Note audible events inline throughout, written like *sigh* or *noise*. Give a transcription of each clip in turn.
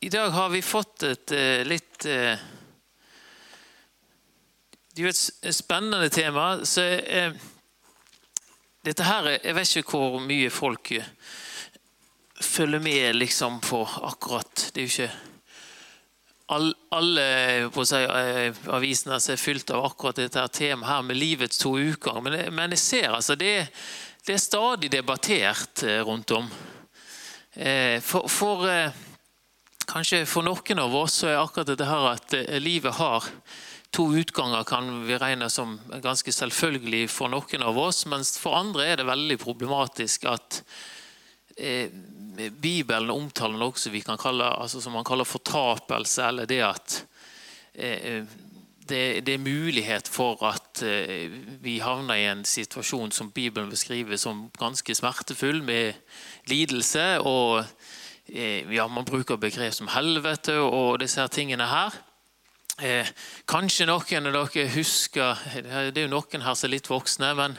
I dag har vi fått et eh, litt eh, Det er jo et spennende tema. Så eh, dette her er- Jeg vet ikke hvor mye folk eh, følger med liksom på akkurat Det er jo ikke all, alle si, eh, avisene som er fylt av akkurat dette her temaet her med livets to uker. Men, men jeg ser altså det, det er stadig debattert eh, rundt om. Eh, For, for eh, kanskje for noen av oss er akkurat dette her at eh, livet har to utganger kan vi regne som ganske selvfølgelig for noen av oss, mens for andre er det veldig problematisk at eh, Bibelen omtaler noe som, kalle, altså som man kaller fortapelse, eller det at eh, det, det er mulighet for at eh, vi havner i en situasjon som Bibelen beskriver som ganske smertefull, med lidelse. og ja, Man bruker begrep som helvete og disse her tingene her. Eh, kanskje noen av dere husker Det er jo noen her som er litt voksne, men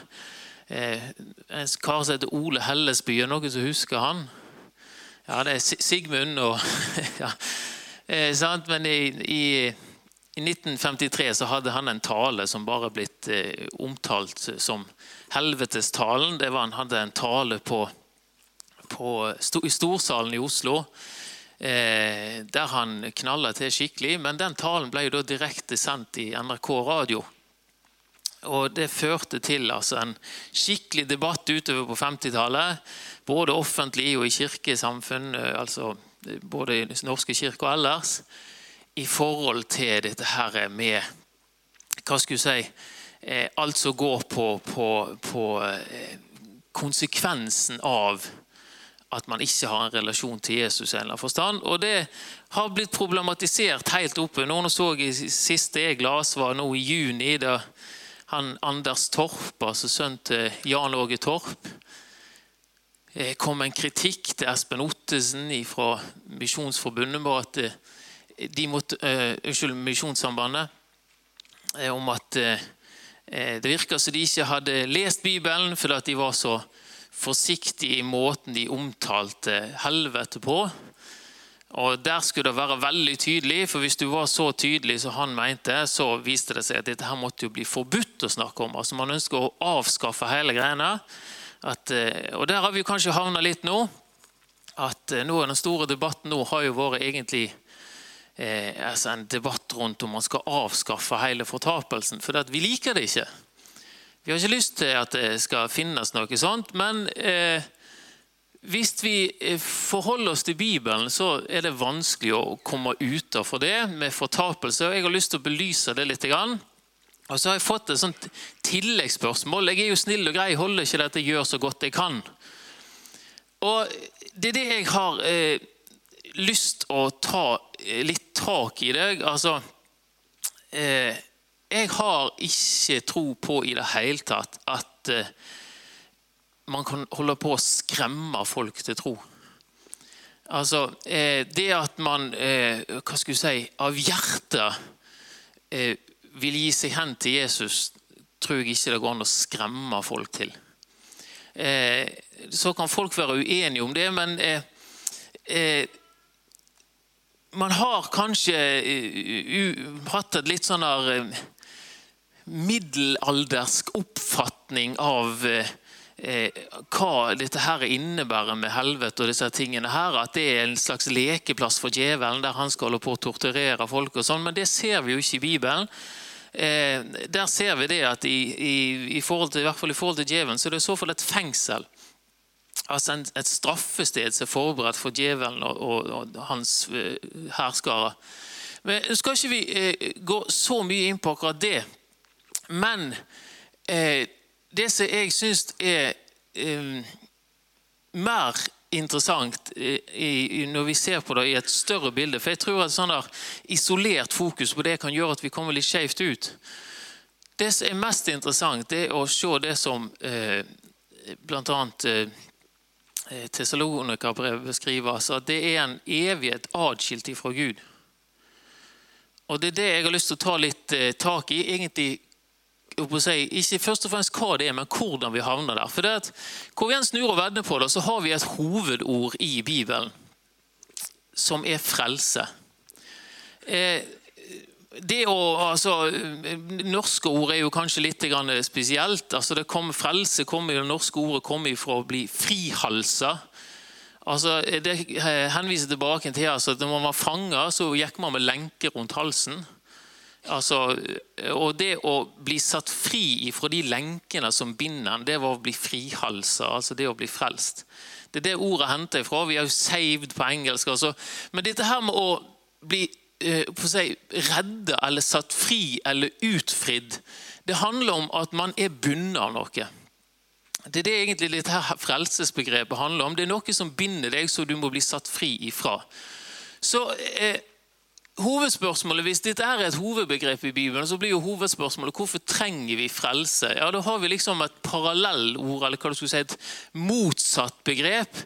eh, en kar som heter Ole Hellesby, er noen som husker han? Ja, det er Sigmund og *laughs* ja. eh? Men i, i, i 1953 så hadde han en tale som bare blitt eh, omtalt som helvetestalen. Det var Han hadde en tale på, på, i Storsalen i Oslo eh, der han knalla til skikkelig. Men den talen ble jo da direkte sendt i NRK radio. Og Det førte til altså, en skikkelig debatt utover på 50-tallet. Både offentlig og i kirkesamfunn, eh, altså eh, både i norske kirke og ellers, i forhold til dette her med Hva skulle jeg si eh, Alt som går på, på, på eh, konsekvensen av at man ikke har en relasjon til Jesus. i en eller annen forstand. Og det har blitt problematisert helt oppe. Noen så i siste jeg las var nå i juni, da han Anders Torp, altså sønnen til Jan Åge Torp, eh, kom en kritikk til Espen Ottesen fra Misjonsforbundet på at eh, de måtte, uh, unnskyld, Misjonssambandet om at det virka som de ikke hadde lest Bibelen fordi de var så forsiktige i måten de omtalte helvete på. Og Der skulle det være veldig tydelig, for hvis du var så tydelig som han mente, så viste det seg at dette her måtte jo bli forbudt å snakke om. Altså Man ønsker å avskaffe hele greiene. At, eh, og der har vi kanskje havna litt nå. At eh, nå Den store debatten nå har jo vært egentlig eh, altså en debatt rundt om man skal avskaffe hele fortapelsen. For vi liker det ikke. Vi har ikke lyst til at det skal finnes noe sånt, men eh, hvis vi eh, forholder oss til Bibelen, så er det vanskelig å komme utenfor det med fortapelse. og Jeg har lyst til å belyse det litt. Og så har jeg fått et sånt tilleggsspørsmål. Jeg er jo snill og grei, holder ikke dette gjør så godt jeg kan. Og Det er det jeg har eh, lyst å ta eh, litt tak i deg. Altså eh, Jeg har ikke tro på i det hele tatt at eh, man kan holde på å skremme folk til tro. Altså, eh, Det at man eh, hva skal jeg si, av hjertet vil gi seg hen til Jesus, tror jeg ikke det går an å skremme folk til. Så kan folk være uenige om det, men man har kanskje hatt et litt sånn eh, middelaldersk oppfatning av eh, eh, hva dette her innebærer med helvete og disse tingene her. At det er en slags lekeplass for djevelen der han skal holde på å torturere folk. og sånn, Men det ser vi jo ikke i Bibelen. Eh, der ser vi det at i, i, i, forhold til, i hvert fall i forhold til djevelen så er det i så fall et fengsel. Altså en, et straffested som er forberedt for djevelen og, og, og hans eh. Men skal ikke vi eh, gå så mye inn på akkurat det. Men eh, det som jeg syns er eh, mer interessant eh, i, når vi ser på det i et større bilde For jeg tror at sånn der isolert fokus på det kan gjøre at vi kommer litt skjevt ut. Det som er mest interessant, det er å se det som eh, bl.a. Eh, Tessalonika-brevet beskriver, altså at det er en evighet atskilt ifra Gud. Og Det er det jeg har lyst til å ta litt eh, tak i. egentlig jeg holdt på å si, Ikke først og fremst hva det er, men hvordan vi havner der. For det at, Hvor vi enn snur og vender på det, så har vi et hovedord i Bibelen. som er frelse. Eh, det å, altså, Norske ord er jo kanskje litt spesielt. Altså, det kom, frelse kommer, det norske ordet kommer fra å bli frihalsa. Altså, det henviser tilbake til altså, at når man var fanga, så gikk man med lenke rundt halsen. Altså, og det å bli satt fri fra de lenkene som binder en, det var å bli frihalsa. Altså det å bli frelst. Det er det ordet henter ifra. Vi er jo 'saved' på engelsk. Altså. Men dette her med å bli eh, si, redda eller satt fri eller utfridd, det handler om at man er bundet av noe. Det er det egentlig dette her frelsesbegrepet handler om. Det er noe som binder deg, så du må bli satt fri ifra. Så eh, hovedspørsmålet, Hvis dette er et hovedbegrep i Bibelen, så blir jo hovedspørsmålet hvorfor trenger vi frelse? Ja, Da har vi liksom et parallellord, eller hva du skulle si, et motsatt begrep,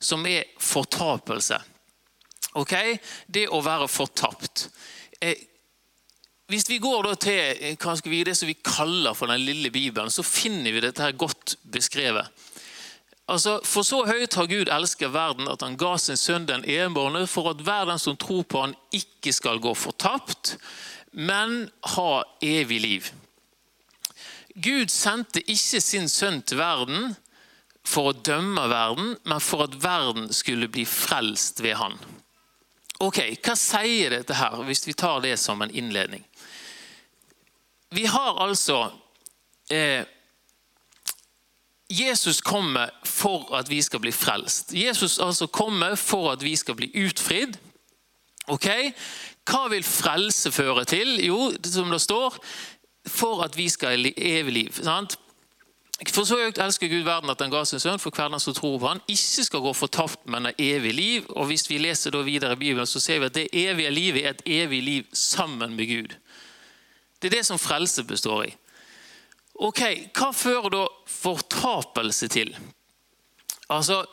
som er fortapelse. Ok? Det å være fortapt. Eh, hvis vi går da til eh, vi, det som vi kaller for den lille Bibelen, så finner vi dette her godt beskrevet. Altså, For så høyt har Gud elsket verden at han ga sin sønn den enbårne, for at hver den som tror på han ikke skal gå fortapt, men ha evig liv. Gud sendte ikke sin sønn til verden for å dømme verden, men for at verden skulle bli frelst ved han. Ok, Hva sier dette her, hvis vi tar det som en innledning? Vi har altså eh, Jesus kommer for at vi skal bli frelst. Jesus altså kommer for at vi skal bli utfridd. Ok? Hva vil frelse føre til? Jo, som det står, for at vi skal ha evig liv. Sant? For så høyt elsker Gud verden at han ga sin sønn, for hver den som tror på han, ikke skal gå fortapt, men har evig liv. Og Hvis vi leser da videre i Bibelen, så ser vi at det evige livet er et evig liv sammen med Gud. Det er det som frelse består i. Ok, Hva fører da fortapelse til? Altså,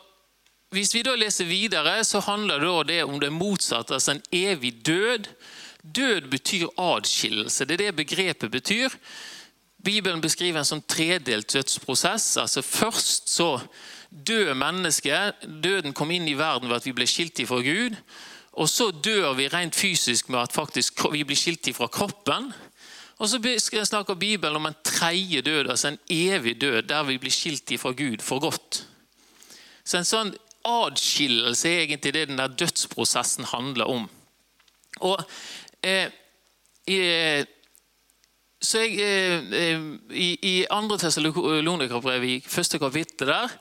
Hvis vi da leser videre, så handler det om det motsatte, altså en evig død. Død betyr adskillelse. Det er det begrepet betyr. Bibelen beskriver en sånn tredelt dødsprosess. altså Først så dør mennesket. Døden kom inn i verden ved at vi ble skilt ifra Gud. Og så dør vi rent fysisk med at vi blir skilt ifra kroppen. Og så snakker Bibelen om en tredje død, altså en evig død, der vi blir skilt ifra Gud for godt. Så En sånn adskillelse er egentlig det den der dødsprosessen handler om. Og eh, eh, så jeg, eh, eh, I, i andre Tessalonikerbrev, i første kapittel der,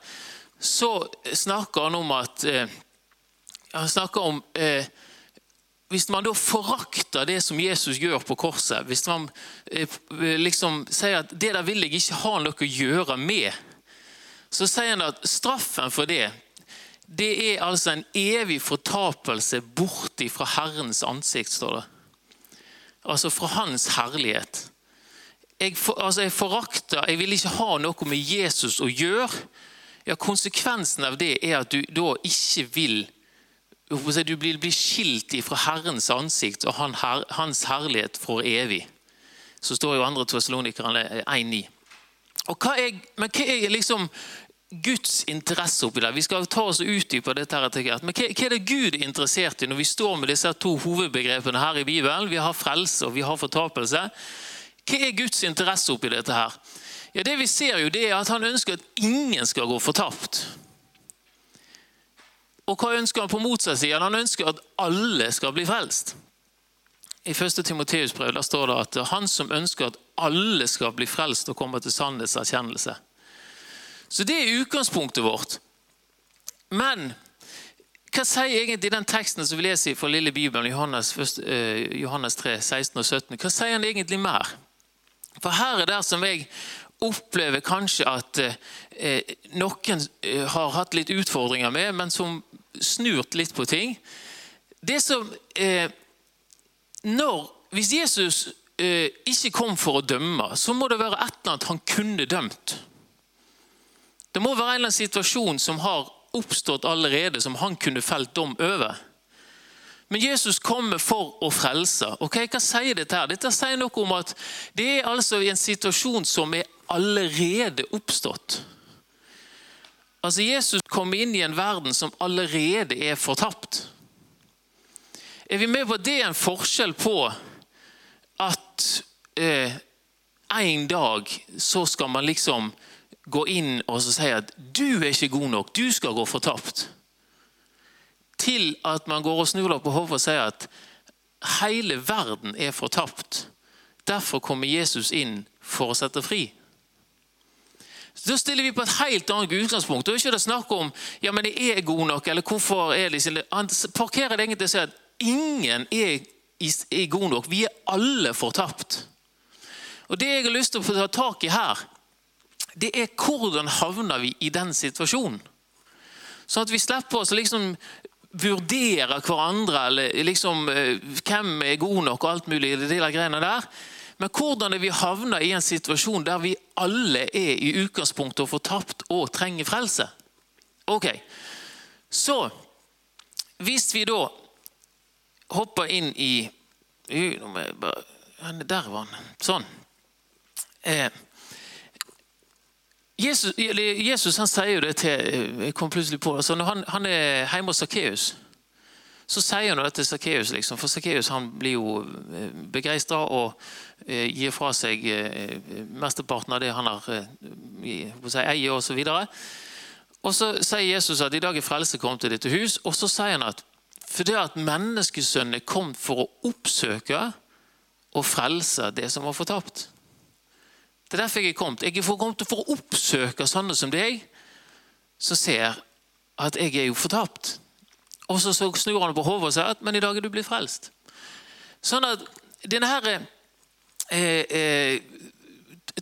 så snakker han om at eh, Han snakker om eh, hvis man da forakter det som Jesus gjør på korset, hvis man eh, liksom sier at 'det der vil jeg ikke ha noe å gjøre med', så sier han at straffen for det det er altså en evig fortapelse borti fra Herrens ansikt, står det. Altså fra Hans herlighet. Jeg, for, altså jeg forakter Jeg vil ikke ha noe med Jesus å gjøre. Ja, Konsekvensen av det er at du da ikke vil du blir, blir skilt fra Herrens ansikt og hans herlighet for evig. Så står jo 2. Tessalonikerne 1,9. Hva er, men hva er liksom Guds interesse oppi det? Vi skal ta oss ut på dette. her Men hva, hva er det Gud er interessert i når vi står med disse to hovedbegrepene her i Bibelen? Vi har frelse og vi har fortapelse. Hva er Guds interesse oppi dette? her? Ja, det vi ser jo det er at Han ønsker at ingen skal gå fortapt. Og hva ønsker han på motsatt side? Han ønsker at alle skal bli frelst. I 1. Timoteus brev der står det at han som ønsker at alle skal bli frelst og komme til sannhetserkjennelse. Så det er utgangspunktet vårt. Men hva sier egentlig den teksten som vi leser fra lille Bibelen, Johannes, Johannes 3, 16 og 17? Hva sier han egentlig mer? For her er det som jeg opplever kanskje at eh, noen eh, har hatt litt utfordringer med, men som snurt litt på ting. Det som eh, når, Hvis Jesus ikke kom for å dømme, så må det være et eller annet han kunne dømt. Det må være en eller annen situasjon som har oppstått allerede, som han kunne felt dom over. Men Jesus kommer for å frelse. Ok, Hva sier dette? her? Dette sier noe om at det er altså en situasjon som er allerede oppstått. Altså Jesus kom inn i en verden som allerede er fortapt. Er vi med på at det er en forskjell på at eh, en dag så skal man liksom gå inn og si at du er ikke god nok, du skal gå fortapt. Til at man går og snur på hodet og sier at hele verden er fortapt. Derfor kommer Jesus inn for å sette fri. Så stiller vi på et helt annet utgangspunkt. Da er ikke det snakk om ja, men jeg er god nok, eller hvorfor er ikke Han parkerer det egentlig og sier at ingen er, er god nok. Vi er alle fortapt. Og Det jeg har lyst til å ta tak i her, det er hvordan havner vi i den situasjonen? Sånn at vi slipper oss liksom vurdere hverandre, eller liksom eh, hvem er god nok og alt mulig. det der greiene der. Men hvordan er vi havna i en situasjon der vi alle er i utgangspunktet fortapt og trenger frelse? Ok, Så hvis vi da hopper inn i Der var han. Sånn. Eh, Jesus, Jesus, han sier jo det til jeg kom plutselig på, altså han, han er hjemme hos Sakkeus, så sier han det til Sakkeus. Liksom, for Sakkeus blir jo eh, begeistra og eh, gir fra seg eh, mesteparten av det han har si, eier osv. Og, og så sier Jesus at i dag er frelse kommet til dette hus. Og så sier han at for det at menneskesønnen er kommet for å oppsøke og frelse det som var fortapt. Det er derfor jeg er kommet. Jeg er kommet for å oppsøke sånne som deg, som ser at jeg er jo fortapt. Og så snur han på hodet og sier at men i dag er du blitt frelst. Sånn at denne her, eh, eh,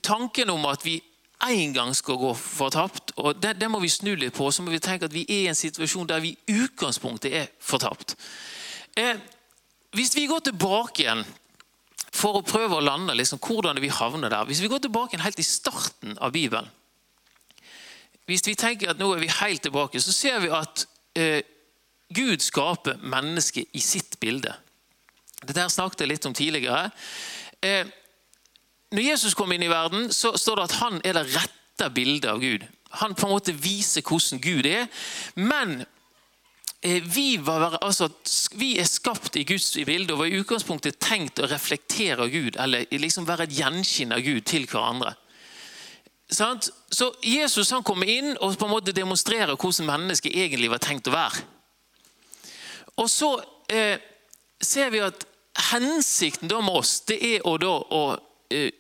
tanken om at vi en gang skal gå fortapt, og det, det, må vi snu litt på. Så må vi tenke at vi er i en situasjon der vi i utgangspunktet er fortapt. Eh, hvis vi går tilbake igjen for å prøve å lande liksom, hvordan vi havner der. Hvis vi går tilbake helt i starten av Bibelen Hvis vi tenker at nå er vi helt tilbake, så ser vi at eh, Gud skaper mennesket i sitt bilde. Dette her snakket jeg litt om tidligere. Eh, når Jesus kom inn i verden, så står det at han er det rette bildet av Gud. Han på en måte viser hvordan Gud er. Men Eh, vi, var, altså, vi, er skapt i Guds bilde og var i utgangspunktet tenkt å reflektere Gud, eller liksom være et gjenskinn av Gud til hverandre. Så Jesus han kommer inn og på en måte demonstrerer hvordan mennesket egentlig var tenkt å være. Og så eh, ser vi at hensikten da med oss, det er å, da, å eh,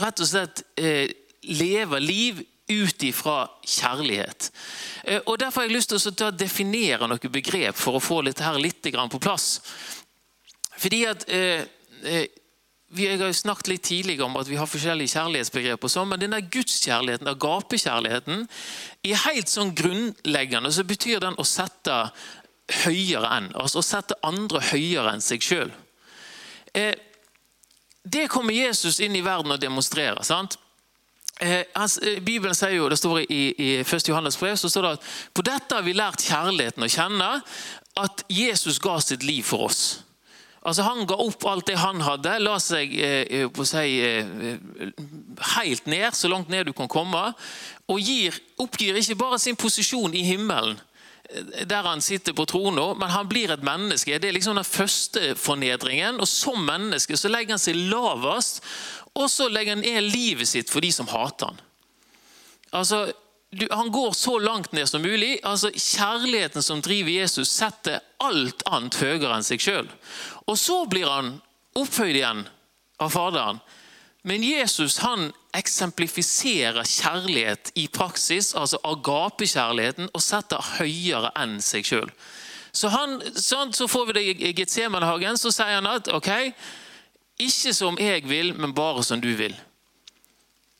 rett og slett eh, leve liv ut ifra kjærlighet. Eh, og Derfor har jeg lyst til å definere noen begrep for å få dette her litt på plass. Fordi at eh, eh, vi har snakket litt tidligere om at vi har forskjellige kjærlighetsbegreper, sånn, men denne gudskjærligheten, agapekjærligheten, i helt sånn grunnleggende så betyr den å sette høyere enn. Altså å sette andre høyere enn seg sjøl. Eh, det kommer Jesus inn i verden og demonstrerer. sant? Eh, eh, Bibelen sier jo, det står i, i 1. Johannes brev, så står det at på dette har vi lært kjærligheten å kjenne, at Jesus ga sitt liv for oss. Altså Han ga opp alt det han hadde, la seg eh, si, helt ned, så langt ned du kan komme, og gir, oppgir ikke bare sin posisjon i himmelen, der han sitter på trona, men han blir et menneske. Det er liksom den første fornedringen. Og som menneske så legger han seg lavest og så legger han ned livet sitt for de som hater han. Altså, han går så langt ned som mulig. altså Kjærligheten som driver Jesus, setter alt annet høyere enn seg sjøl. Og så blir han opphøyd igjen av Faderen. Men Jesus han eksemplifiserer kjærlighet i praksis, altså agapekjærligheten, og setter høyere enn seg sjøl. Så, sånn, så får vi det i Getsemanehagen, så sier han at ok, ikke som jeg vil, men bare som du vil.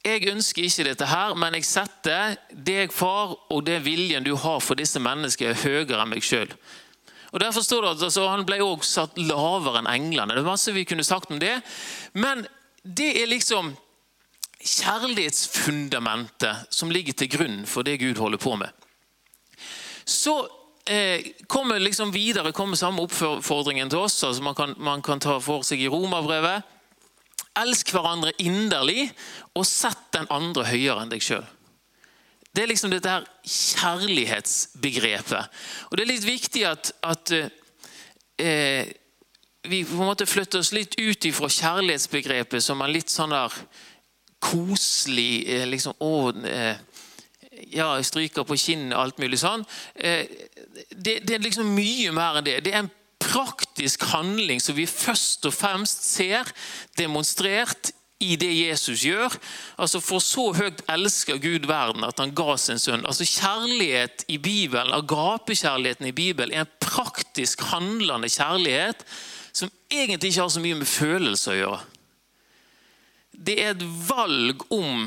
Jeg ønsker ikke dette her, men jeg setter deg, far, og det viljen du har for disse menneskene, høyere enn meg sjøl. Derfor står det at altså, Han ble også satt lavere enn englene. Det er masse vi kunne sagt om det. Men det er liksom kjærlighetsfundamentet som ligger til grunn for det Gud holder på med. Så eh, kommer liksom videre kommer samme oppfordringen til oss. altså Man man kan ta for seg i Romerbrevet. Elsk hverandre inderlig, og sett den andre høyere enn deg sjøl. Det er liksom dette her kjærlighetsbegrepet. Og Det er litt viktig at, at eh, vi på en måte flytter oss litt ut ifra kjærlighetsbegrepet som er litt sånn der koselig eh, liksom, å, eh, ja, stryker på kinnet og alt mulig sånn. Eh, det, det, er liksom mye mer enn det. Det er en praktisk handling som vi først og fremst ser demonstrert i det Jesus gjør. Altså For så høyt elsker Gud verden at han ga sin sønn. Altså Kjærlighet i Bibelen, agapekjærligheten i Bibelen, er en praktisk handlende kjærlighet egentlig ikke har så mye med følelser å gjøre. Det er et valg om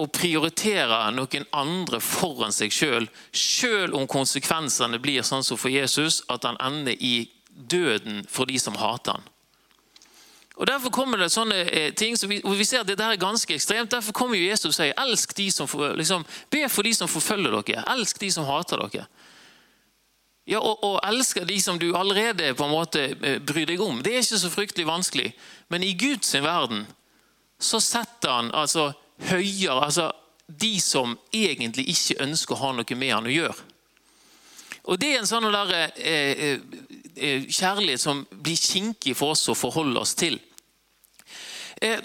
å prioritere noen andre foran seg sjøl, sjøl om konsekvensene blir sånn som for Jesus, at han ender i døden for de som hater han. Og Derfor kommer det sånne eh, ting, og vi ser at dette er ganske ekstremt. Derfor kommer jo Jesus og sier elsk de som, liksom, be for de som forfølger dere. Elsk de som hater dere. Ja, og, og elsker de som du allerede på en måte eh, bryr deg om. Det er ikke så fryktelig vanskelig. Men i Guds verden så setter han altså høyere altså de som egentlig ikke ønsker å ha noe med han å gjøre. Og Det er en sånn der, eh, eh, eh, kjærlighet som blir kinkig for oss å forholde oss til. Eh,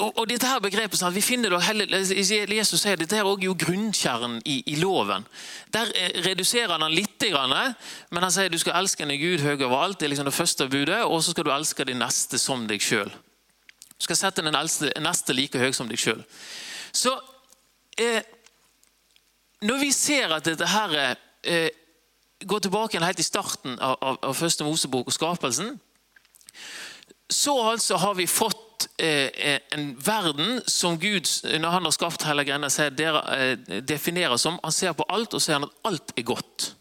og, dette her begrepet, sånn, vi finner det Jesus sier dette er også grunnkjernen i, i, loven. Der eh, reduserer han litt, men han sier du skal elske en Gud høy over alt. Det er liksom det første budet, Og så skal du elske din neste som deg sjøl. Du skal sette den neste like høy som deg sjøl. Så eh, når vi ser at dette her eh, går tilbake helt i starten av, av, av første Mosebok og skapelsen, så altså har vi fått eh, en verden som Gud, når han har skapt hele greia, eh, definerer som Han ser på alt og ser at alt er godt.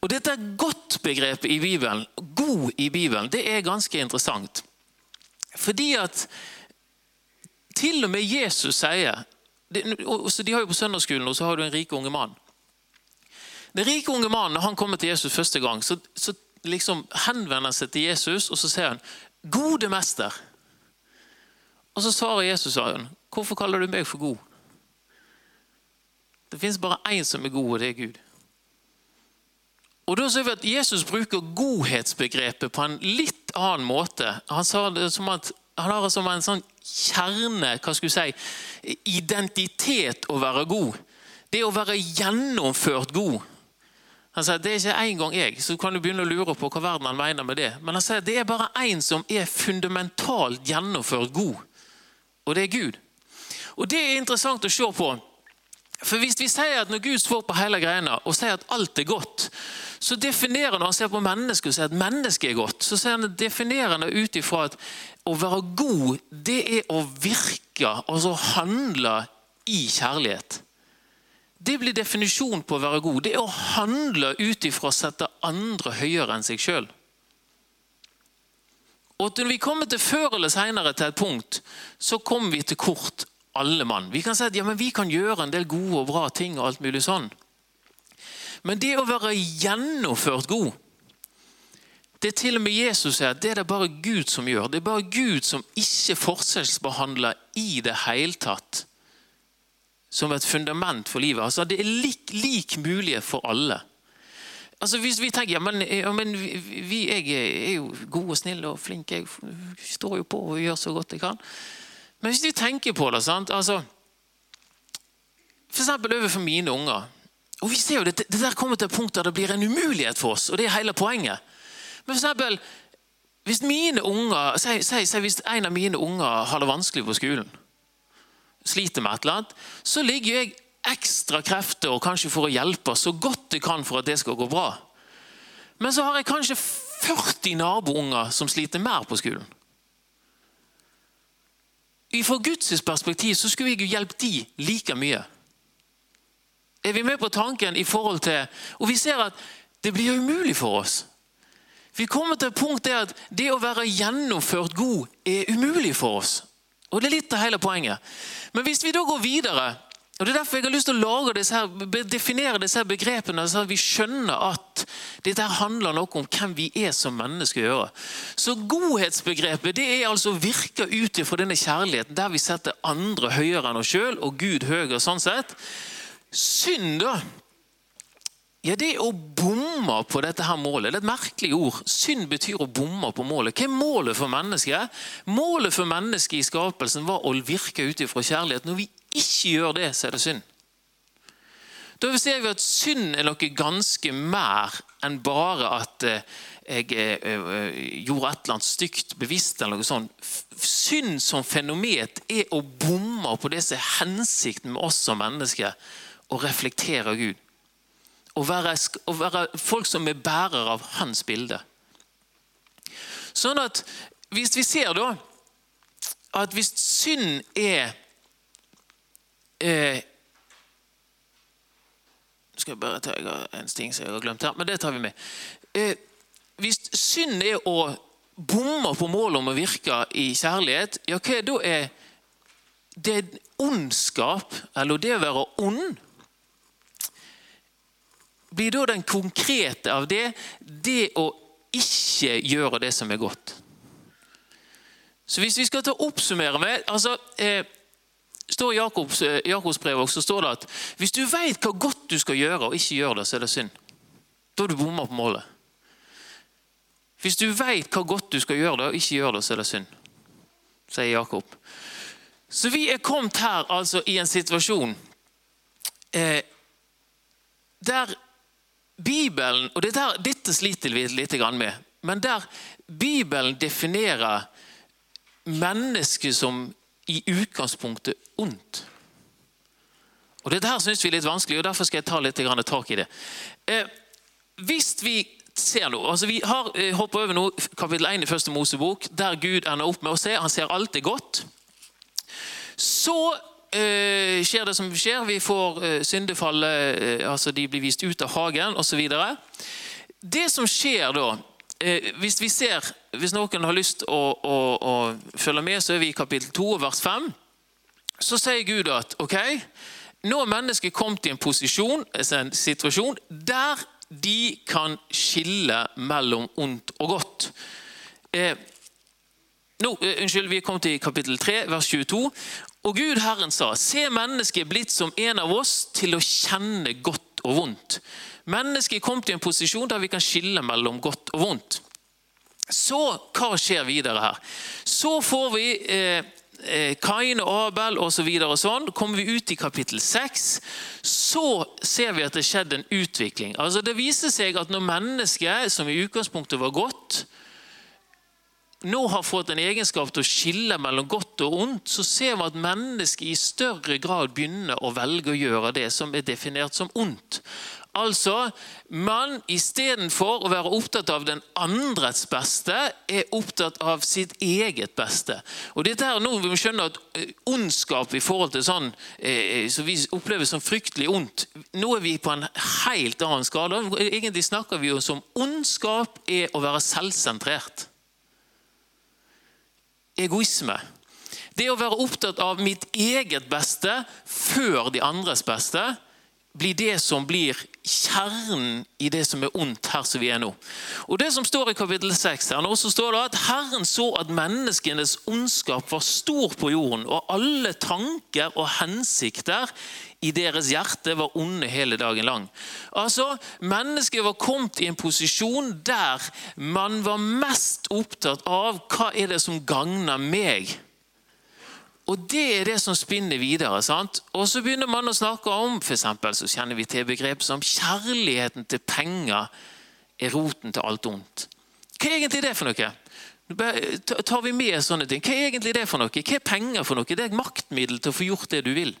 Og Dette godt-begrepet i Bibelen, god i Bibelen, det er ganske interessant. Fordi at til og med Jesus sier De har jo På søndagsskolen og så har du en rik unge mann. Den rike unge mannen når han kommer til Jesus første gang, så, så liksom henvender han seg til Jesus og så sier han, 'Gode mester'. Og Så svarer Jesus han, 'Hvorfor kaller du meg for god?' Det fins bare én som er god, og det er Gud. Og da ser vi at Jesus bruker godhetsbegrepet på en litt annen måte. Han det at han har som en sånn kjerne hva skulle jeg si, identitet å være god. Det å være gjennomført god. Han sier det er ikke én gang jeg, så kan du begynne å lure på hva verden han mener med det. Men han sier det er bare én som er fundamentalt gjennomført god, og det er Gud. Og Det er interessant å se på. For Hvis vi sier at når Gud står på hele greina og sier at alt er godt, så definerer han når han ser på mennesket og sier at mennesket er godt, så han, definerer han det ut ifra at å være god, det er å virke, altså handle i kjærlighet. Det blir definisjonen på å være god. Det er å handle ut ifra å sette andre høyere enn seg sjøl. Og når vi kommer til før eller senere til et punkt, så kommer vi til kort, alle mann. Vi kan si at ja, vi kan gjøre en del gode og bra ting, og alt mulig sånn. Men det å være gjennomført god Det er til og med Jesus sier at det er det bare Gud som gjør. Det er bare Gud som ikke forskjellsbehandler i det hele tatt som et fundament for livet. Altså, det er lik, lik mulighet for alle. Altså, hvis vi tenker ja, men, ja, men vi, jeg er jo god og snill og flink, jeg står jo på og gjør så godt jeg kan. Men hvis vi tenker på det sant? Altså, F.eks. overfor mine unger. Og vi ser jo det, det der kommer til et punkt der det blir en umulighet for oss, og det er hele poenget. Men for eksempel, hvis mine unger, si, si, si, hvis en av mine unger har det vanskelig på skolen sliter med et eller annet, så ligger jeg ekstra krefter og kanskje for å hjelpe så godt jeg kan for at det skal gå bra. Men så har jeg kanskje 40 nabounger som sliter mer på skolen. Fra Guds perspektiv så skulle jeg jo hjulpet de like mye. Er vi med på tanken i forhold til Og vi ser at det blir umulig for oss. Vi kommer til et punkt der at det å være gjennomført god er umulig for oss. Og Det er litt av hele poenget. Men hvis vi da går videre og Det er derfor jeg har lyst til å disse her, definere disse her begrepene, så vi skjønner at dette handler noe om hvem vi er som mennesker. Så Godhetsbegrepet det er altså å virke ut fra denne kjærligheten, der vi setter andre høyere enn oss sjøl, og Gud høyere. sånn sett. Synd, da, ja, det å bomme på dette her målet. Det er et merkelig ord. Synd betyr å bomme på målet. Hva er målet for mennesket? Målet for mennesket i skapelsen var å virke ut ifra kjærlighet. Når vi ikke gjør det, så er det synd. Da ser vi at synd er noe ganske mer enn bare at eh, jeg eh, eh, gjorde et eller annet stygt bevisst. eller noe sånt. Synd som fenomen er å bomme på det som er hensikten med oss som mennesker. Å reflektere Gud. Å være, å være folk som er bærere av hans bilde. Sånn at hvis vi ser da at hvis synd er eh, skal jeg bare ta en ting som jeg har glemt her, men det tar vi med. Eh, hvis synd er å bomme på målet om å virke i kjærlighet, ja, hva da er det ondskap, eller det å være ond? Blir da den konkrete av det det å ikke gjøre det som er godt? Så Hvis vi skal ta oppsummere med altså, eh, står I Jakobs, eh, Jakobs brev også, står det at hvis du vet hva godt du skal gjøre, og ikke gjør det, så er det synd. Da har du bomma på målet. Hvis du vet hva godt du skal gjøre, det, og ikke gjør det, så er det synd. Sier Jakob. Så vi er kommet her altså i en situasjon eh, der Bibelen Og dette, dette sliter vi litt med. Men der Bibelen definerer mennesket som i utgangspunktet ondt. Og Dette her synes vi er litt vanskelig, og derfor skal jeg ta litt tak i det. Eh, hvis vi ser noe, altså Vi har eh, hoppet over noe, kapittel 1 i første Mosebok, der Gud ender opp med å se. Han ser alt er godt. Så eh, skjer det som skjer. Vi får eh, syndefallet, eh, altså de blir vist ut av hagen osv. Det som skjer da, eh, hvis vi ser, hvis noen har lyst å, å, å følge med, så er vi i kapittel 2, vers 5. Så sier Gud at ok, nå er mennesket kommet i en posisjon, altså en situasjon der de kan skille mellom ondt og godt. Eh, nå, eh, unnskyld, Vi er kommet til kapittel 3, vers 22. Og Gud Herren sa, se mennesket blitt som en av oss til å kjenne godt og vondt. Mennesket er kommet i en posisjon der vi kan skille mellom godt og vondt. Så hva skjer videre her? Så får vi eh, Eh, Kain og Abel osv. Så og sånn, kommer vi ut i kapittel 6, så ser vi at det skjedde en utvikling. Altså Det viser seg at når mennesket, som i utgangspunktet var godt, nå har fått en egenskap til å skille mellom godt og ondt, så ser vi at mennesket i større grad begynner å velge å gjøre det som er definert som ondt. Altså, man istedenfor å være opptatt av den andres beste, er opptatt av sitt eget beste. Og dette er noe vi må skjønne at eh, Ondskap i forhold til sånn eh, som vi opplever som fryktelig ondt Nå er vi på en helt annen skala. Egentlig snakker vi jo som ondskap er å være selvsentrert. Egoisme. Det å være opptatt av mitt eget beste før de andres beste blir det som blir kjernen i det som er ondt her som vi er nå. Og Det som står i kapittel 6, her nå, så står det at Herren så at menneskenes ondskap var stor på jorden, og alle tanker og hensikter i deres hjerte var onde hele dagen lang. Altså, Mennesket var kommet i en posisjon der man var mest opptatt av hva er det som gagner meg og Det er det som spinner videre. sant? Og Så begynner man å snakke om for eksempel, så kjenner vi til begrep som kjærligheten til penger er roten til alt ondt. Hva er egentlig det for noe? Tar vi med sånne ting? Hva er egentlig det for noe? Hva er penger for noe? Det er et maktmiddel til å få gjort det du vil.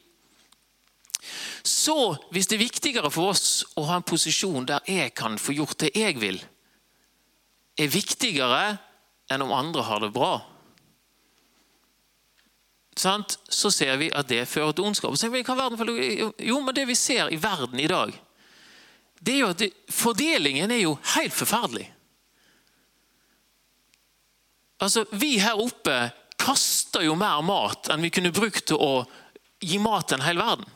Så hvis det er viktigere for oss å ha en posisjon der jeg kan få gjort det jeg vil, er viktigere enn om andre har det bra, så ser vi at det fører til ondskap. Jo, men det vi ser i verden i dag, det er jo at det, fordelingen er jo helt forferdelig. Altså, Vi her oppe kaster jo mer mat enn vi kunne brukt til å gi mat til en verden.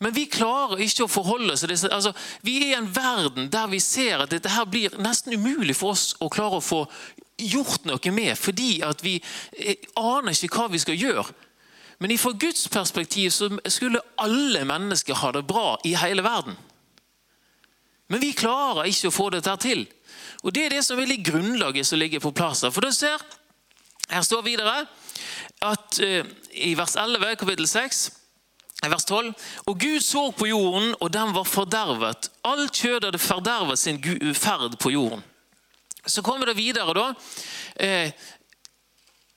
Men vi klarer ikke å forholde oss til disse. Altså, vi er i en verden der vi ser at dette her blir nesten umulig for oss å klare å få gjort noe med, fordi at vi eh, aner ikke hva vi skal gjøre. Men fra Guds perspektiv så skulle alle mennesker ha det bra i hele verden. Men vi klarer ikke å få dette til. Og Det er det som er litt grunnlaget som ligger på plass. For du ser, Her står videre at uh, i vers 11, kapittel 6, vers 12 Og Gud så på jorden, og den var fordervet. Alt kjød hadde fordervet sin ferd på jorden. Så kommer det videre, da. Uh,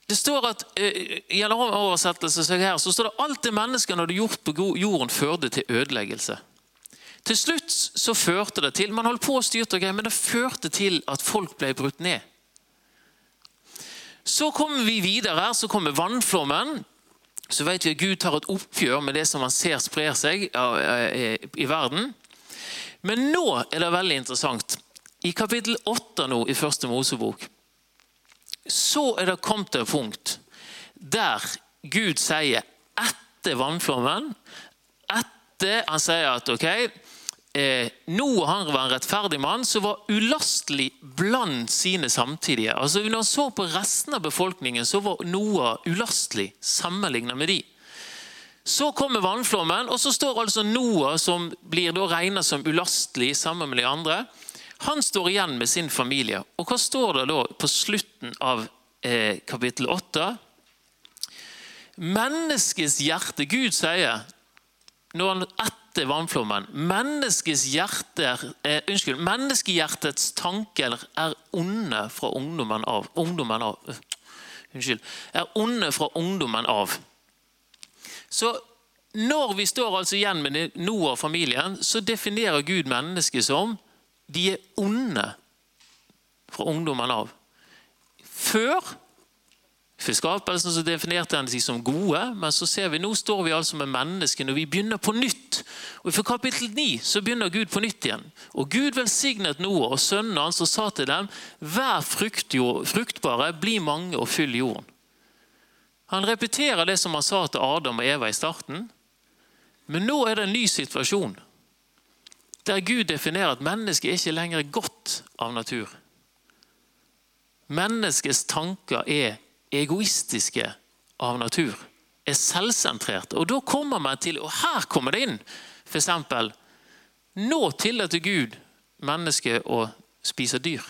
det står at, eh, I en oversettelse her, så står det alt det menneskene hadde gjort på jorden, førte til ødeleggelse. Til slutt så førte det til Man holdt på å styrte og greier, men det førte til at folk ble brutt ned. Så kommer vi videre så kommer vannflommen. Så vet vi at Gud tar et oppgjør med det som man ser sprer seg i verden. Men nå er det veldig interessant. I kapittel 8 nå i første Mosebok så er det kommet til et punkt der Gud sier etter vannflommen Etter han sier at ok, eh, Noah han var en rettferdig mann som var ulastelig blant sine samtidige. Altså Når han så på resten av befolkningen, så var Noah ulastelig sammenlignet med de. Så kommer vannflommen, og så står altså Noah, som blir regnet som ulastelig sammen med de andre. Han står igjen med sin familie. Og hva står det da på slutten av eh, kapittel 8? Menneskets hjerte Gud sier når han etter vannflommen Menneskets hjerter, eh, unnskyld, menneskehjertets tanker er onde fra ungdommen av. Ungdommen av øh, unnskyld, er onde fra ungdommen av. Så når vi står altså igjen med Noah og familien, så definerer Gud mennesket som de er onde fra ungdommen av. Før for skapelsen så definerte han seg som gode, men så ser vi, nå står vi altså med menneskene, og vi begynner på nytt. Og For kapittel 9 så begynner Gud på nytt igjen. Og Gud velsignet Noah og sønnen hans og sa til dem vær fruktbare, bli mange og fyll jorden. Han repeterer det som han sa til Adam og Eva i starten. Men nå er det en ny situasjon, der Gud definerer at mennesket er ikke lenger godt av natur. Menneskets tanker er egoistiske av natur. Er selvsentrerte. Og da kommer man til, og her kommer det inn, f.eks. Nå tillater Gud mennesket å spise dyr.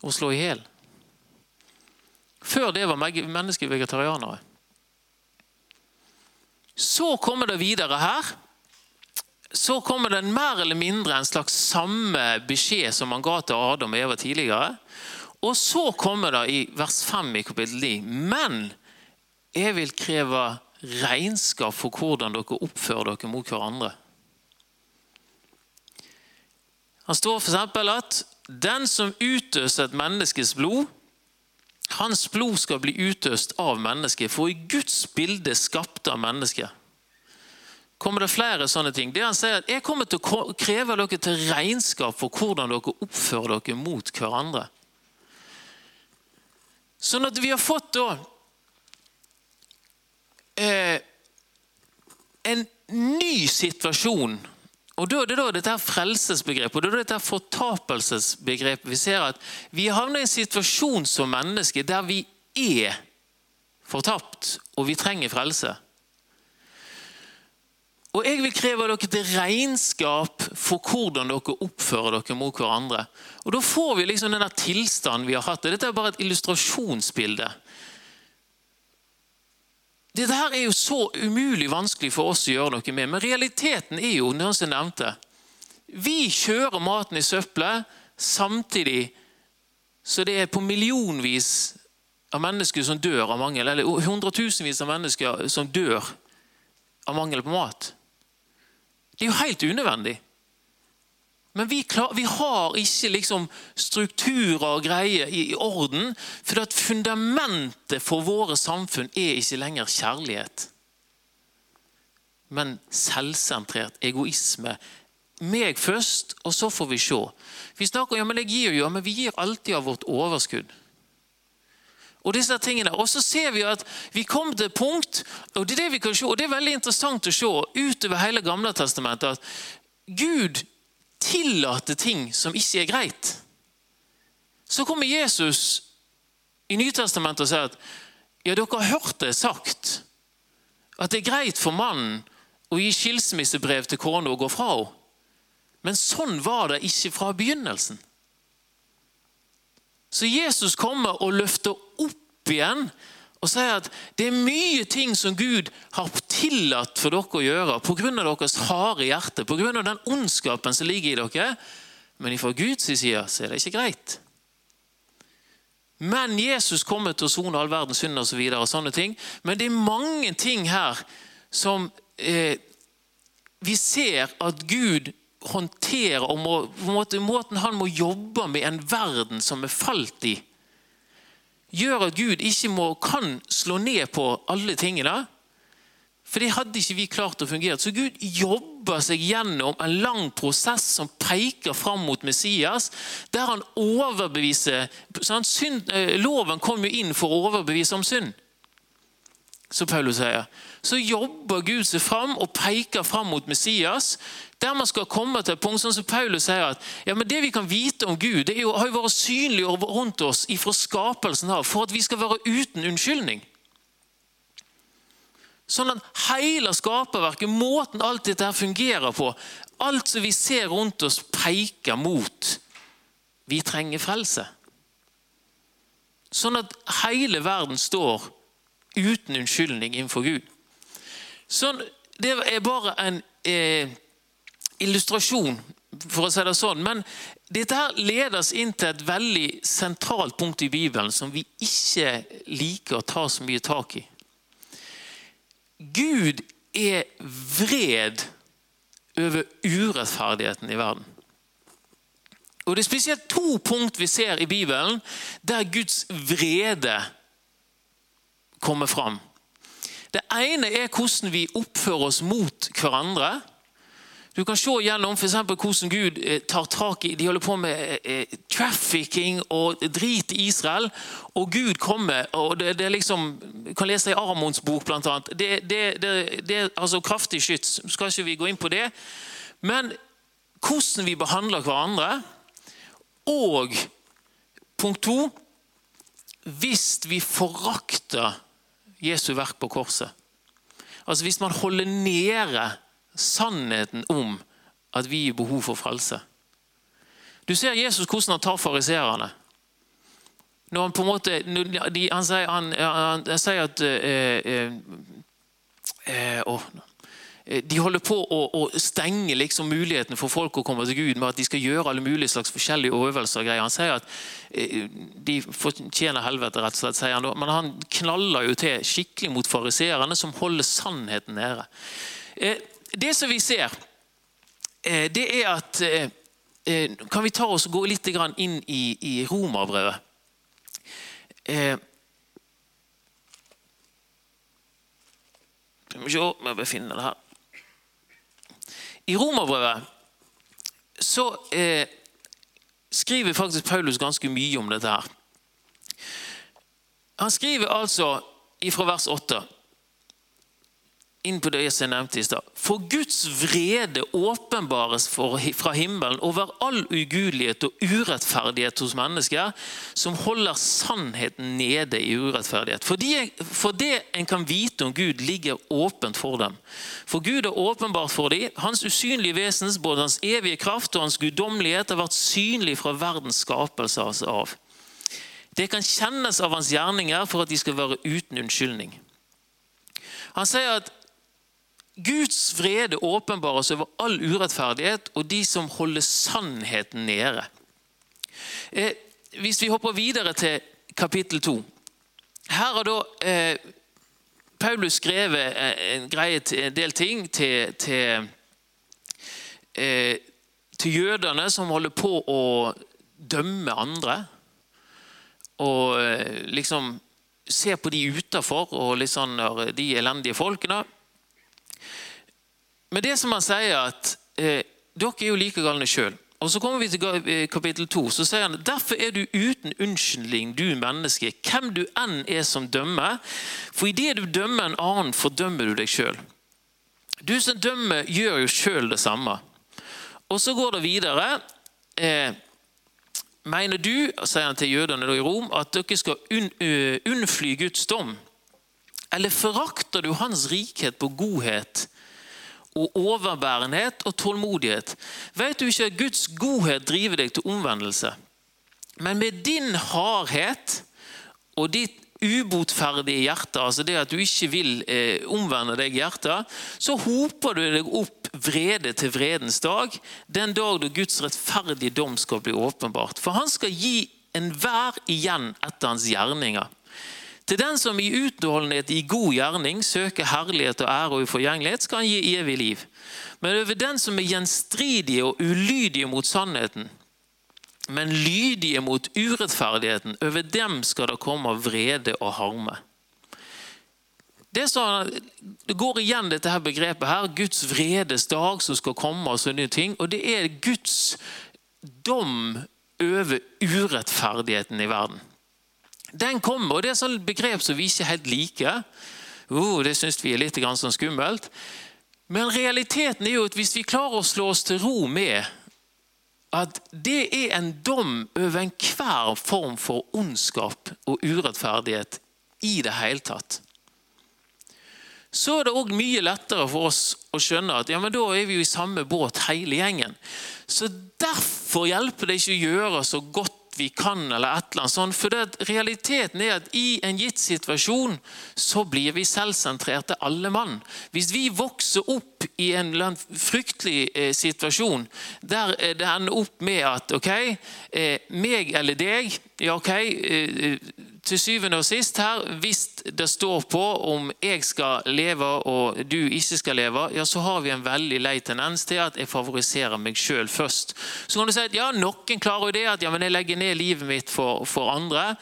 Og slå i hjel. Før det var mennesker vegetarianere. Så kommer det videre her. Så kommer det mer eller mindre en slags samme beskjed som han ga til Adam og Eva tidligere. Og så kommer det i vers 5 i kapittel 9. Men jeg vil kreve regnskap for hvordan dere oppfører dere mot hverandre. Han står f.eks. at den som utøser et menneskes blod, hans blod skal bli utøst av mennesket, for i Guds bilde skapte av mennesket. Kommer det flere sånne ting? Det han sier at Jeg kommer til å kreve dere til regnskap for hvordan dere oppfører dere mot hverandre. Sånn at vi har fått da eh, en ny situasjon. Og Da er det da dette frelsesbegrepet og det er dette fortapelsesbegrepet. Vi ser at vi havner i en situasjon som mennesker der vi er fortapt, og vi trenger frelse. Og jeg vil kreve dere til regnskap for hvordan dere oppfører dere mot hverandre. Og Da får vi liksom den tilstanden vi har hatt. Dette er bare et illustrasjonsbilde. Dette her er jo så umulig vanskelig for oss å gjøre noe med, men realiteten er jo som jeg nevnte, Vi kjører maten i søppelet samtidig så det er på millionvis av mennesker som dør av mangel, eller hundretusenvis av mennesker som dør av mangel på mat. Det er jo helt unødvendig. Men vi, klar, vi har ikke liksom strukturer og greier i, i orden, for fundamentet for våre samfunn er ikke lenger kjærlighet. Men selvsentrert egoisme. Meg først, og så får vi se. Vi snakker ja, men jeg gir jo, ja, men vi gir alltid av vårt overskudd. Og disse tingene. Og så ser vi at vi kom til et punkt, og det er det vi kan se, og det er veldig interessant å se utover hele Gamle testamentet, at Gud tillater ting som ikke er greit. Så kommer Jesus i Nytestamentet og sier at ja, dere har hørt det sagt, at det er greit for mannen å gi skilsmissebrev til kona og gå fra henne. Men sånn var det ikke fra begynnelsen. Så Jesus kommer og løfter igjen og sier at det er mye ting som Gud har tillatt for dere å gjøre pga. deres harde hjerte, pga. den ondskapen som ligger i dere. Men fra Guds side så er det ikke greit. Men Jesus kommer til å sone all verdens synd og, så og sånne ting. Men det er mange ting her som eh, vi ser at Gud håndterer og må, måte, Måten han må jobbe med en verden som er falt i, gjør at Gud ikke må, kan slå ned på alle tingene. For det hadde ikke vi klart å fungere. Så Gud jobber seg gjennom en lang prosess som peker fram mot Messias, der han overbeviser sånn, synd, eh, Loven kom jo inn for å overbevise om synd, som Paulus sier. Så jobber Gud seg fram og peker fram mot Messias, der man skal komme til et punkt sånn som Paulus sier at ja, men det vi kan vite om Gud, det jo, har jo vært synlig rundt oss fra skapelsen av, for at vi skal være uten unnskyldning. Sånn at hele skaperverket, måten alt dette her fungerer på, alt som vi ser rundt oss, peker mot vi trenger frelse. Sånn at hele verden står uten unnskyldning innenfor Gud. Sånn, det er bare en eh, illustrasjon, for å si det sånn. Men dette her leder oss inn til et veldig sentralt punkt i Bibelen som vi ikke liker å ta så mye tak i. Gud er vred over urettferdigheten i verden. Og Det er spesielt to punkt vi ser i Bibelen der Guds vrede kommer fram. Det ene er hvordan vi oppfører oss mot hverandre. Du kan se gjennom for hvordan Gud eh, tar tak i De holder på med eh, eh, trafficking og drit i Israel. Og Gud kommer og det, det liksom, Du kan lese i Aramons bok, annet. Det, det, det, er altså kraftig skyts. Skal ikke vi gå inn på det. Men hvordan vi behandler hverandre. Og punkt to Hvis vi forakter Jesu verk på korset. Altså Hvis man holder nede sannheten om at vi har behov for frelse. Du ser Jesus hvordan han tar fariseerne. Når han på en måte, han, sier, han, han, han sier at eh, eh, eh, å, De holder på å, å stenge liksom muligheten for folk å komme til Gud med at de skal gjøre alle mulige slags forskjellige øvelser. og greier. Han sier at eh, de fortjener helvete, rett og slett, sier han men han knaller jo til skikkelig mot fariseerne, som holder sannheten nede. Eh, det som vi ser, eh, det er at eh, eh, Kan vi ta oss og gå litt inn i, i romerbrevet? Vi se om jeg befinner det her. I romerbrevet så eh, skriver faktisk Paulus ganske mye om dette. her. Han skriver altså fra vers 8 inn på det jeg nevnte i stad. For Guds vrede åpenbares fra himmelen over all ugudelighet og urettferdighet hos mennesker som holder sannheten nede i urettferdighet. For, for det en kan vite om Gud, ligger åpent for dem. For Gud er åpenbart for dem. Hans usynlige vesens, både hans evige kraft og hans guddommelighet, har vært synlig fra verdens skapelse av. Det kan kjennes av hans gjerninger for at de skal være uten unnskyldning. Han sier at Guds vrede åpenbares over all urettferdighet og de som holder sannheten nede. Eh, hvis vi hopper videre til kapittel 2. Her har da eh, Paulus skrevet eh, en, greie, en del ting til, til, eh, til jødene som holder på å dømme andre. Og eh, liksom se på de utafor og liksom, de elendige folkene. Men det som han sier, at eh, dere er jo like galne sjøl. Og Så kommer vi til eh, kapittel 2. Så sier han derfor er du uten unnskyldning, du menneske, hvem du enn er som dømmer. For idet du dømmer en annen, fordømmer du deg sjøl. Du som dømmer, gjør jo sjøl det samme. Og så går det videre. Eh, mener du, sier han til jødene i Rom, at dere skal unn, uh, unnfly Guds dom? Eller forakter du hans rikhet på godhet og overbærenhet og tålmodighet. Vet du ikke at Guds godhet driver deg til omvendelse? Men med din hardhet og ditt ubotferdige hjerte, altså det at du ikke vil eh, omvende deg hjertet, så hoper du deg opp vrede til vredens dag, den dag da Guds rettferdige dom skal bli åpenbart. For han skal gi enhver igjen etter hans gjerninger. Til den som i utholdenhet i god gjerning søker herlighet og ære og uforgjengelighet, skal han gi evig liv. Men over den som er gjenstridige og ulydige mot sannheten, men lydige mot urettferdigheten. Over dem skal det komme vrede og harme. Det, sånn, det, går igjen dette her begrepet her, Guds vredes dag som skal komme. og sånne ting, og Det er Guds dom over urettferdigheten i verden. Den kommer, og Det er et sånt begrep som vi ikke helt liker. Oh, det syns vi er litt sånn skummelt. Men realiteten er jo at hvis vi klarer å slå oss til ro med at det er en dom over enhver form for ondskap og urettferdighet i det hele tatt. Så er det òg mye lettere for oss å skjønne at ja, men da er vi jo i samme båt hele gjengen. Så Derfor hjelper det ikke å gjøre så godt vi kan, eller et eller annet sånt. For det, realiteten er at i en gitt situasjon så blir vi selvsentrerte alle mann. Hvis vi vokser opp i en fryktelig eh, situasjon der eh, det ender opp med at ok, eh, meg eller deg ja ok, eh, til syvende og sist her, hvis det står på om jeg skal leve og du ikke skal leve, ja, så har vi en veldig lei tendens til at jeg favoriserer meg sjøl først. Så kan du si at ja, noen klarer jo det, at ja, men jeg legger ned livet mitt for, for andre.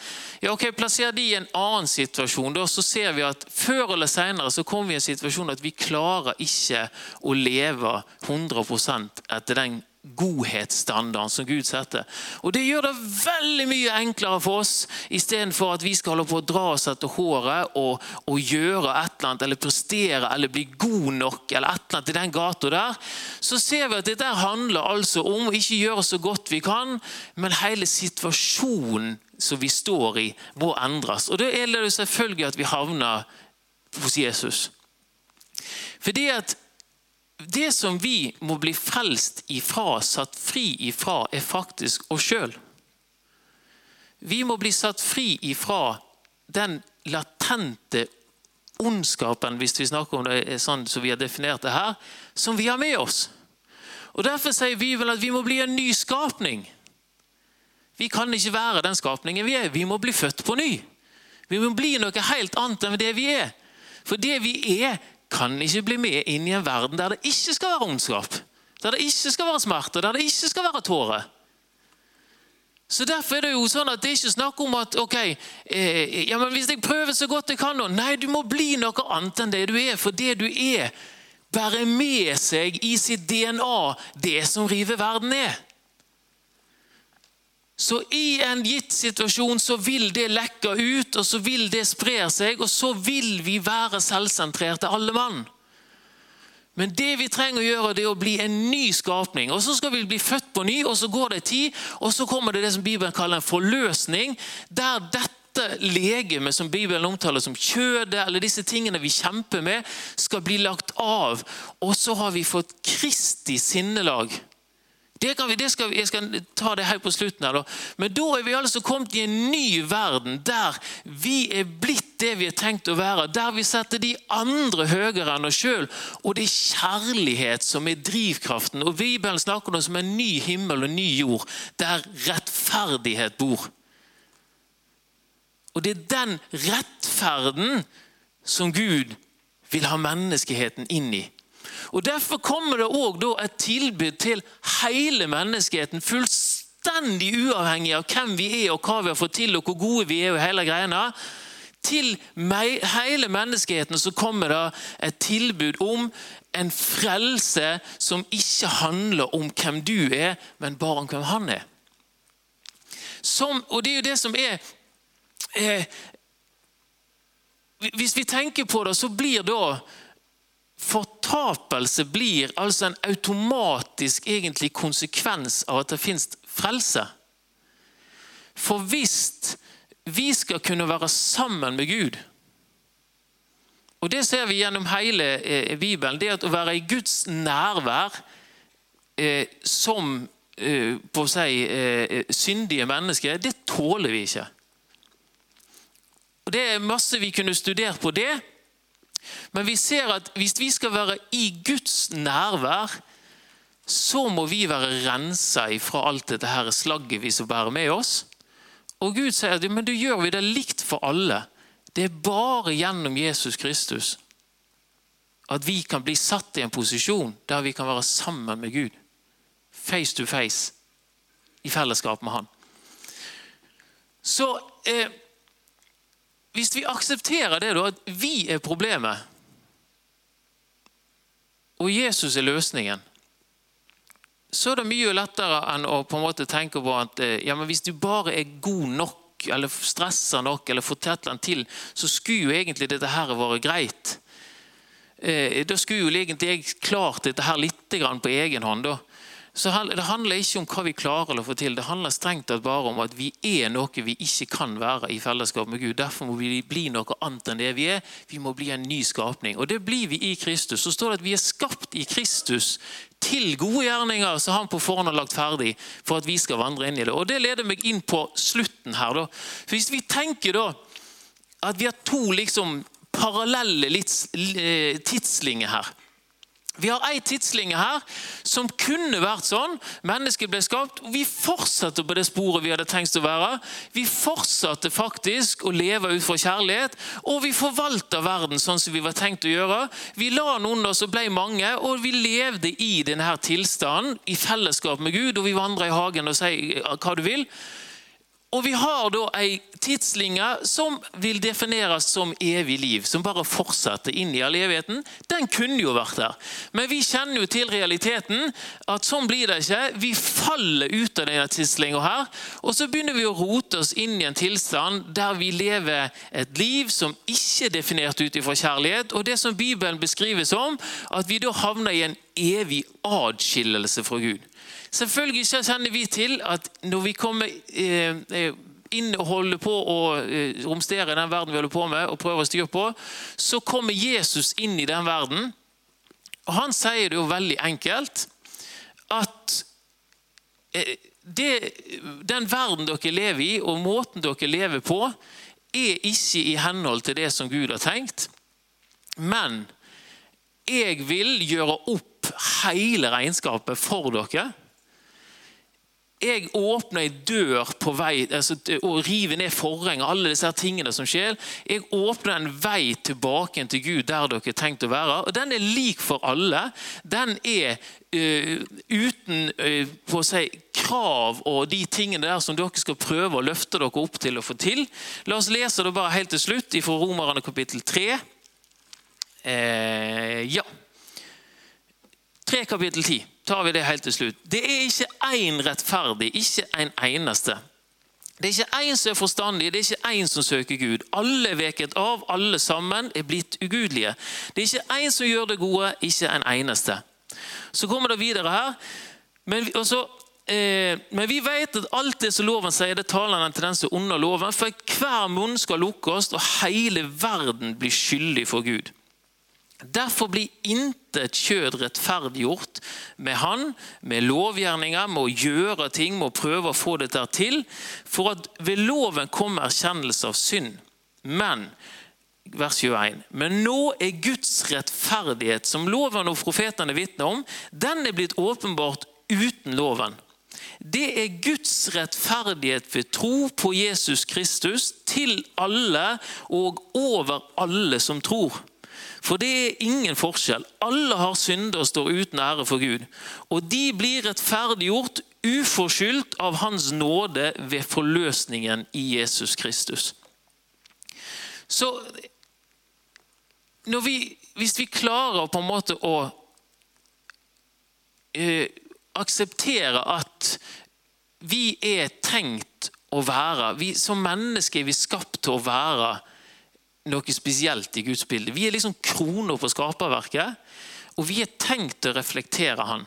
Ja, ok, Plasser de i en annen situasjon, da, så ser vi at før eller senere så kommer vi i en situasjon at vi klarer ikke å leve 100% etter den godhetsstandarden som Gud setter. Og Det gjør det veldig mye enklere for oss, istedenfor at vi skal holde på å dra oss etter håret og, og, gjøre et eller annet, eller prestere eller bli god nok, eller et eller annet i den gata der. Så ser vi at dette handler altså om å ikke gjøre så godt vi kan, men hele situasjonen som vi står i, må endres. Og Da gjelder det selvfølgelig at vi havner hos Jesus. Fordi at det som vi må bli frelst ifra, satt fri ifra, er faktisk oss sjøl. Vi må bli satt fri ifra den latente ondskapen, hvis vi snakker om det sånn som vi har definert det her, som vi har med oss. Og Derfor sier vi vel at vi må bli en ny skapning. Vi kan ikke være den skapningen vi er. Vi må bli født på ny. Vi må bli noe helt annet enn det vi er. For det vi er, kan ikke bli med inn i en verden der det ikke skal være ondskap. Der det ikke skal være smerte, der det ikke skal være tårer. Så Derfor er det jo sånn at det er ikke snakk om at ok, eh, ja, men hvis jeg prøver så godt jeg kan nå Nei, du må bli noe annet enn det du er. For det du er, bærer med seg i sitt DNA det som river verden ned. Så i en gitt situasjon så vil det lekke ut, og så vil det spre seg, og så vil vi være selvsentrerte, alle mann. Men det vi trenger å gjøre, det er å bli en ny skapning. Og Så skal vi bli født på ny, og så går det tid, og så kommer det det som Bibelen kaller en forløsning. Der dette legemet som Bibelen omtaler som kjødet, eller disse tingene vi kjemper med, skal bli lagt av. Og så har vi fått Kristi sinnelag det kan vi, det skal, jeg skal ta det helt på slutten. her. Da. Men da er vi altså kommet i en ny verden der vi er blitt det vi er tenkt å være. Der vi setter de andre høyere enn oss sjøl. Og det er kjærlighet som er drivkraften. Og Bibelen snakker om en ny himmel og ny jord, der rettferdighet bor. Og det er den rettferden som Gud vil ha menneskeheten inn i. Og Derfor kommer det også et tilbud til hele menneskeheten, fullstendig uavhengig av hvem vi er og hva vi har fått til, og hvor gode vi er. og hele greiene. Til hele menneskeheten så kommer det et tilbud om en frelse som ikke handler om hvem du er, men bare om hvem han er. Som, og det er jo det som er eh, Hvis vi tenker på det, så blir da Fortapelse blir altså en automatisk egentlig konsekvens av at det fins frelse. For hvis vi skal kunne være sammen med Gud, Og Det ser vi gjennom hele eh, Bibelen. Det at å være i Guds nærvær eh, som eh, på å si, eh, syndige mennesker, det tåler vi ikke. Og Det er masse vi kunne studert på det. Men vi ser at hvis vi skal være i Guds nærvær, så må vi være rensa fra alt dette her slagget vi som bærer med oss. Og Gud sier at men da gjør vi det likt for alle. Det er bare gjennom Jesus Kristus at vi kan bli satt i en posisjon der vi kan være sammen med Gud. Face to face. I fellesskap med Han. Så eh, hvis vi aksepterer det, da, at vi er problemet, og Jesus er løsningen, så er det mye lettere enn å på en måte tenke på at ja, men hvis du bare er god nok, eller stresser nok, eller får tettlene til, så skulle jo egentlig dette her vært greit. Eh, da skulle jo egentlig jeg klart dette her litt på egen hånd. da. Så Det handler ikke om hva vi klarer å få til, det handler strengt tatt bare om at vi er noe vi ikke kan være i fellesskap med Gud. Derfor må vi bli noe annet enn det vi er. Vi må bli en ny skapning. Og det blir vi i Kristus. Så står det at vi er skapt i Kristus til gode gjerninger som han på forhånd har lagt ferdig for at vi skal vandre inn i det. Og Det leder meg inn på slutten her. da. For Hvis vi tenker da at vi har to liksom parallelle tidslinger tidslinjer her vi har ei tidslinje her som kunne vært sånn. Mennesket ble skapt, og vi fortsatte på det sporet vi hadde tenkt å være. Vi fortsatte faktisk å leve ut fra kjærlighet, og vi forvalta verden sånn som vi var tenkt å gjøre. Vi la noen av oss og ble mange, og vi levde i denne tilstanden i fellesskap med Gud. Og vi vandra i hagen og sier hva du vil. Og vi har da ei tidslinje som vil defineres som evig liv, som bare fortsetter inn i all evigheten. Den kunne jo vært der. Men vi kjenner jo til realiteten, at sånn blir det ikke. Vi faller ut av denne tidslinja her, og så begynner vi å rote oss inn i en tilstand der vi lever et liv som ikke er definert ut ifra kjærlighet, og det som Bibelen beskriver som, at vi da havner i en evig adskillelse fra Gud. Selvfølgelig kjenner vi til at når vi kommer eh, eh, inn og holder på å eh, romstere den verden vi holder på med, og prøver å styre på, så kommer Jesus inn i den verden. Og Han sier det jo veldig enkelt at det, den verden dere lever i, og måten dere lever på, er ikke i henhold til det som Gud har tenkt. Men jeg vil gjøre opp hele regnskapet for dere jeg åpner ei dør på vei altså, og river ned forhenget, alle disse tingene som skjer. Jeg åpner en vei tilbake til Gud der dere har tenkt å være. og Den er lik for alle. Den er uh, uten uh, på å si, krav og de tingene der som dere skal prøve å løfte dere opp til å få til. La oss lese det bare helt til slutt fra Romerne kapittel 3. Uh, ja. 3 kapittel 10 tar vi det helt til slutt. Det er ikke én rettferdig, ikke en eneste. Det er ikke én som er forstandig, det er ikke én som søker Gud. Alle er veket av, alle sammen er blitt ugudelige. Det er ikke én som gjør det gode, ikke en eneste. Så kommer det videre her. Men, også, eh, men vi vet at alt det som loven sier, det taler den til den som er under loven. For hver munn skal lukkes, og hele verden blir skyldig for Gud. Derfor blir intet kjød rettferdiggjort med han, med lovgjerninger, med å gjøre ting, med å prøve å få dette til. For at ved loven kommer erkjennelse av synd. Men vers 21. Men nå er Guds rettferdighet, som loven og profetene vitner om, den er blitt åpenbart uten loven. Det er Guds rettferdighet ved tro på Jesus Kristus til alle og over alle som tror. For det er ingen forskjell. Alle har synder og står uten ære for Gud. Og de blir rettferdiggjort uforskyldt av Hans nåde ved forløsningen i Jesus Kristus. Så vi, Hvis vi klarer på en måte å eh, akseptere at vi er tenkt å være vi, Som mennesker er vi skapt til å være noe spesielt i Guds bilde. Vi er liksom kroner på skaperverket, og vi er tenkt å reflektere Han.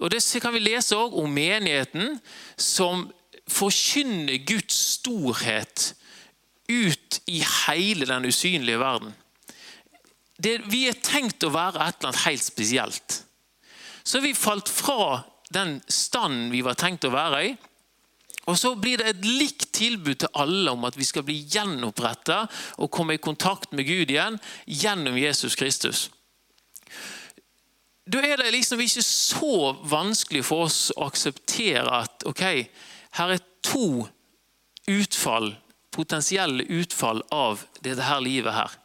Og Det kan vi lese også om menigheten som forkynner Guds storhet ut i hele den usynlige verden. det, vi er tenkt å være et eller annet helt spesielt. Så har vi falt fra den standen vi var tenkt å være i. Og så blir det et likt tilbud til alle om at vi skal bli gjenoppretta og komme i kontakt med Gud igjen gjennom Jesus Kristus. Da er det liksom ikke så vanskelig for oss å akseptere at ok, her er to utfall, potensielle utfall av dette her livet her.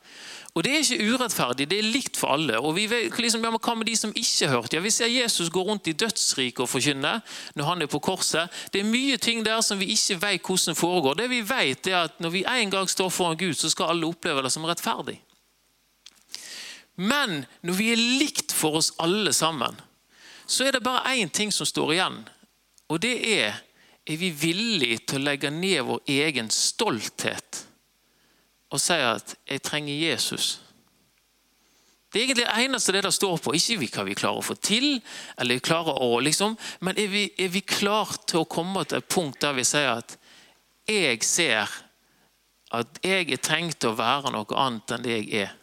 Og Det er ikke urettferdig, det er likt for alle. Og vi vet, liksom, ja, Hva med de som ikke har hørt? Ja, Vi ser Jesus gå rundt i dødsriket og forkynne når han er på korset. Det er mye ting der som vi ikke vet hvordan foregår. Det vi vet er at Når vi en gang står foran Gud, så skal alle oppleve det som rettferdig. Men når vi er likt for oss alle sammen, så er det bare én ting som står igjen. Og det er er vi villige til å legge ned vår egen stolthet og sier at 'jeg trenger Jesus'? Det er egentlig det eneste det der står på. Ikke hva vi klarer å få til, eller klarer å liksom, men er vi, er vi klar til å komme til et punkt der vi sier at 'jeg ser at jeg er tenkt å være noe annet enn det jeg er'.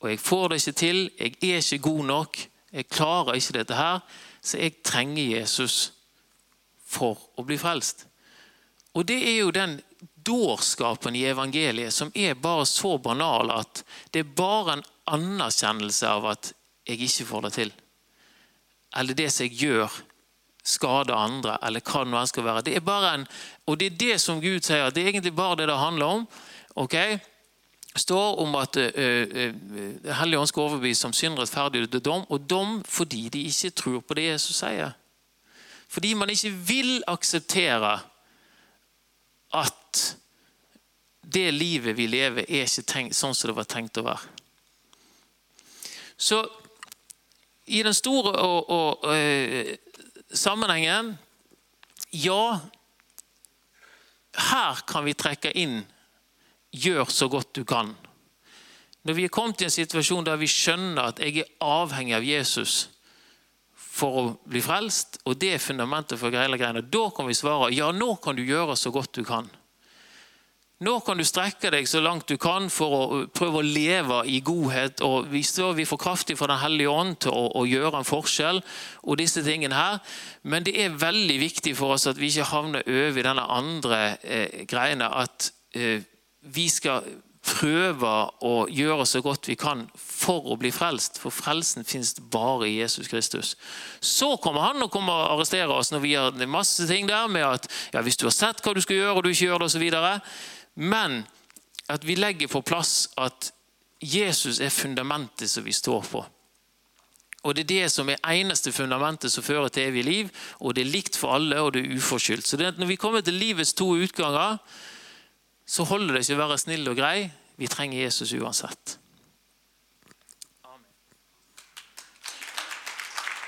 Og jeg får det ikke til, jeg er ikke god nok, jeg klarer ikke dette her, så jeg trenger Jesus for å bli frelst. Og det er jo den dårskapen i evangeliet som er bare så banal at det er bare en anerkjennelse av at jeg ikke får det til. Eller det som jeg gjør, skader andre, eller hva det nå skal være. Det er bare en, og det er det som Gud sier, det er egentlig bare det det handler om. ok? Det står om at Hellige ånd skal overbevise om synd, rettferdighet og dom, og dom fordi de ikke tror på det Jesus sier. Fordi man ikke vil akseptere at det livet vi lever, er ikke tenkt, sånn som det var tenkt å være. Så i den store og, og, og, eh, sammenhengen Ja, her kan vi trekke inn 'gjør så godt du kan'. Når vi er kommet i en situasjon der vi skjønner at jeg er avhengig av Jesus, for å bli frelst, og det er fundamentet for hele greiene. Da kan vi svare ja, nå kan du gjøre så godt du kan. Nå kan du strekke deg så langt du kan for å prøve å leve i godhet. og Vi står vi får kraftig fra Den hellige ånd til å, å, gjøre en forskjell. og disse tingene her, Men det er veldig viktig for oss at vi ikke havner over i denne andre eh, greiene. At eh, vi skal prøve å gjøre så godt vi kan for å bli frelst. For frelsen finnes bare i Jesus Kristus. Så kommer han og kommer og arresterer oss når vi gjør masse ting der med at ja, hvis du har sett hva du skal gjøre og du ikke gjør det osv. Men at vi legger på plass at Jesus er fundamentet som vi står på. Og Det er det som er eneste fundamentet som fører til evig liv. og Det er likt for alle, og det er uforskyldt. Så det Når vi kommer til livets to utganger, så holder det ikke å være snill og grei. Vi trenger Jesus uansett.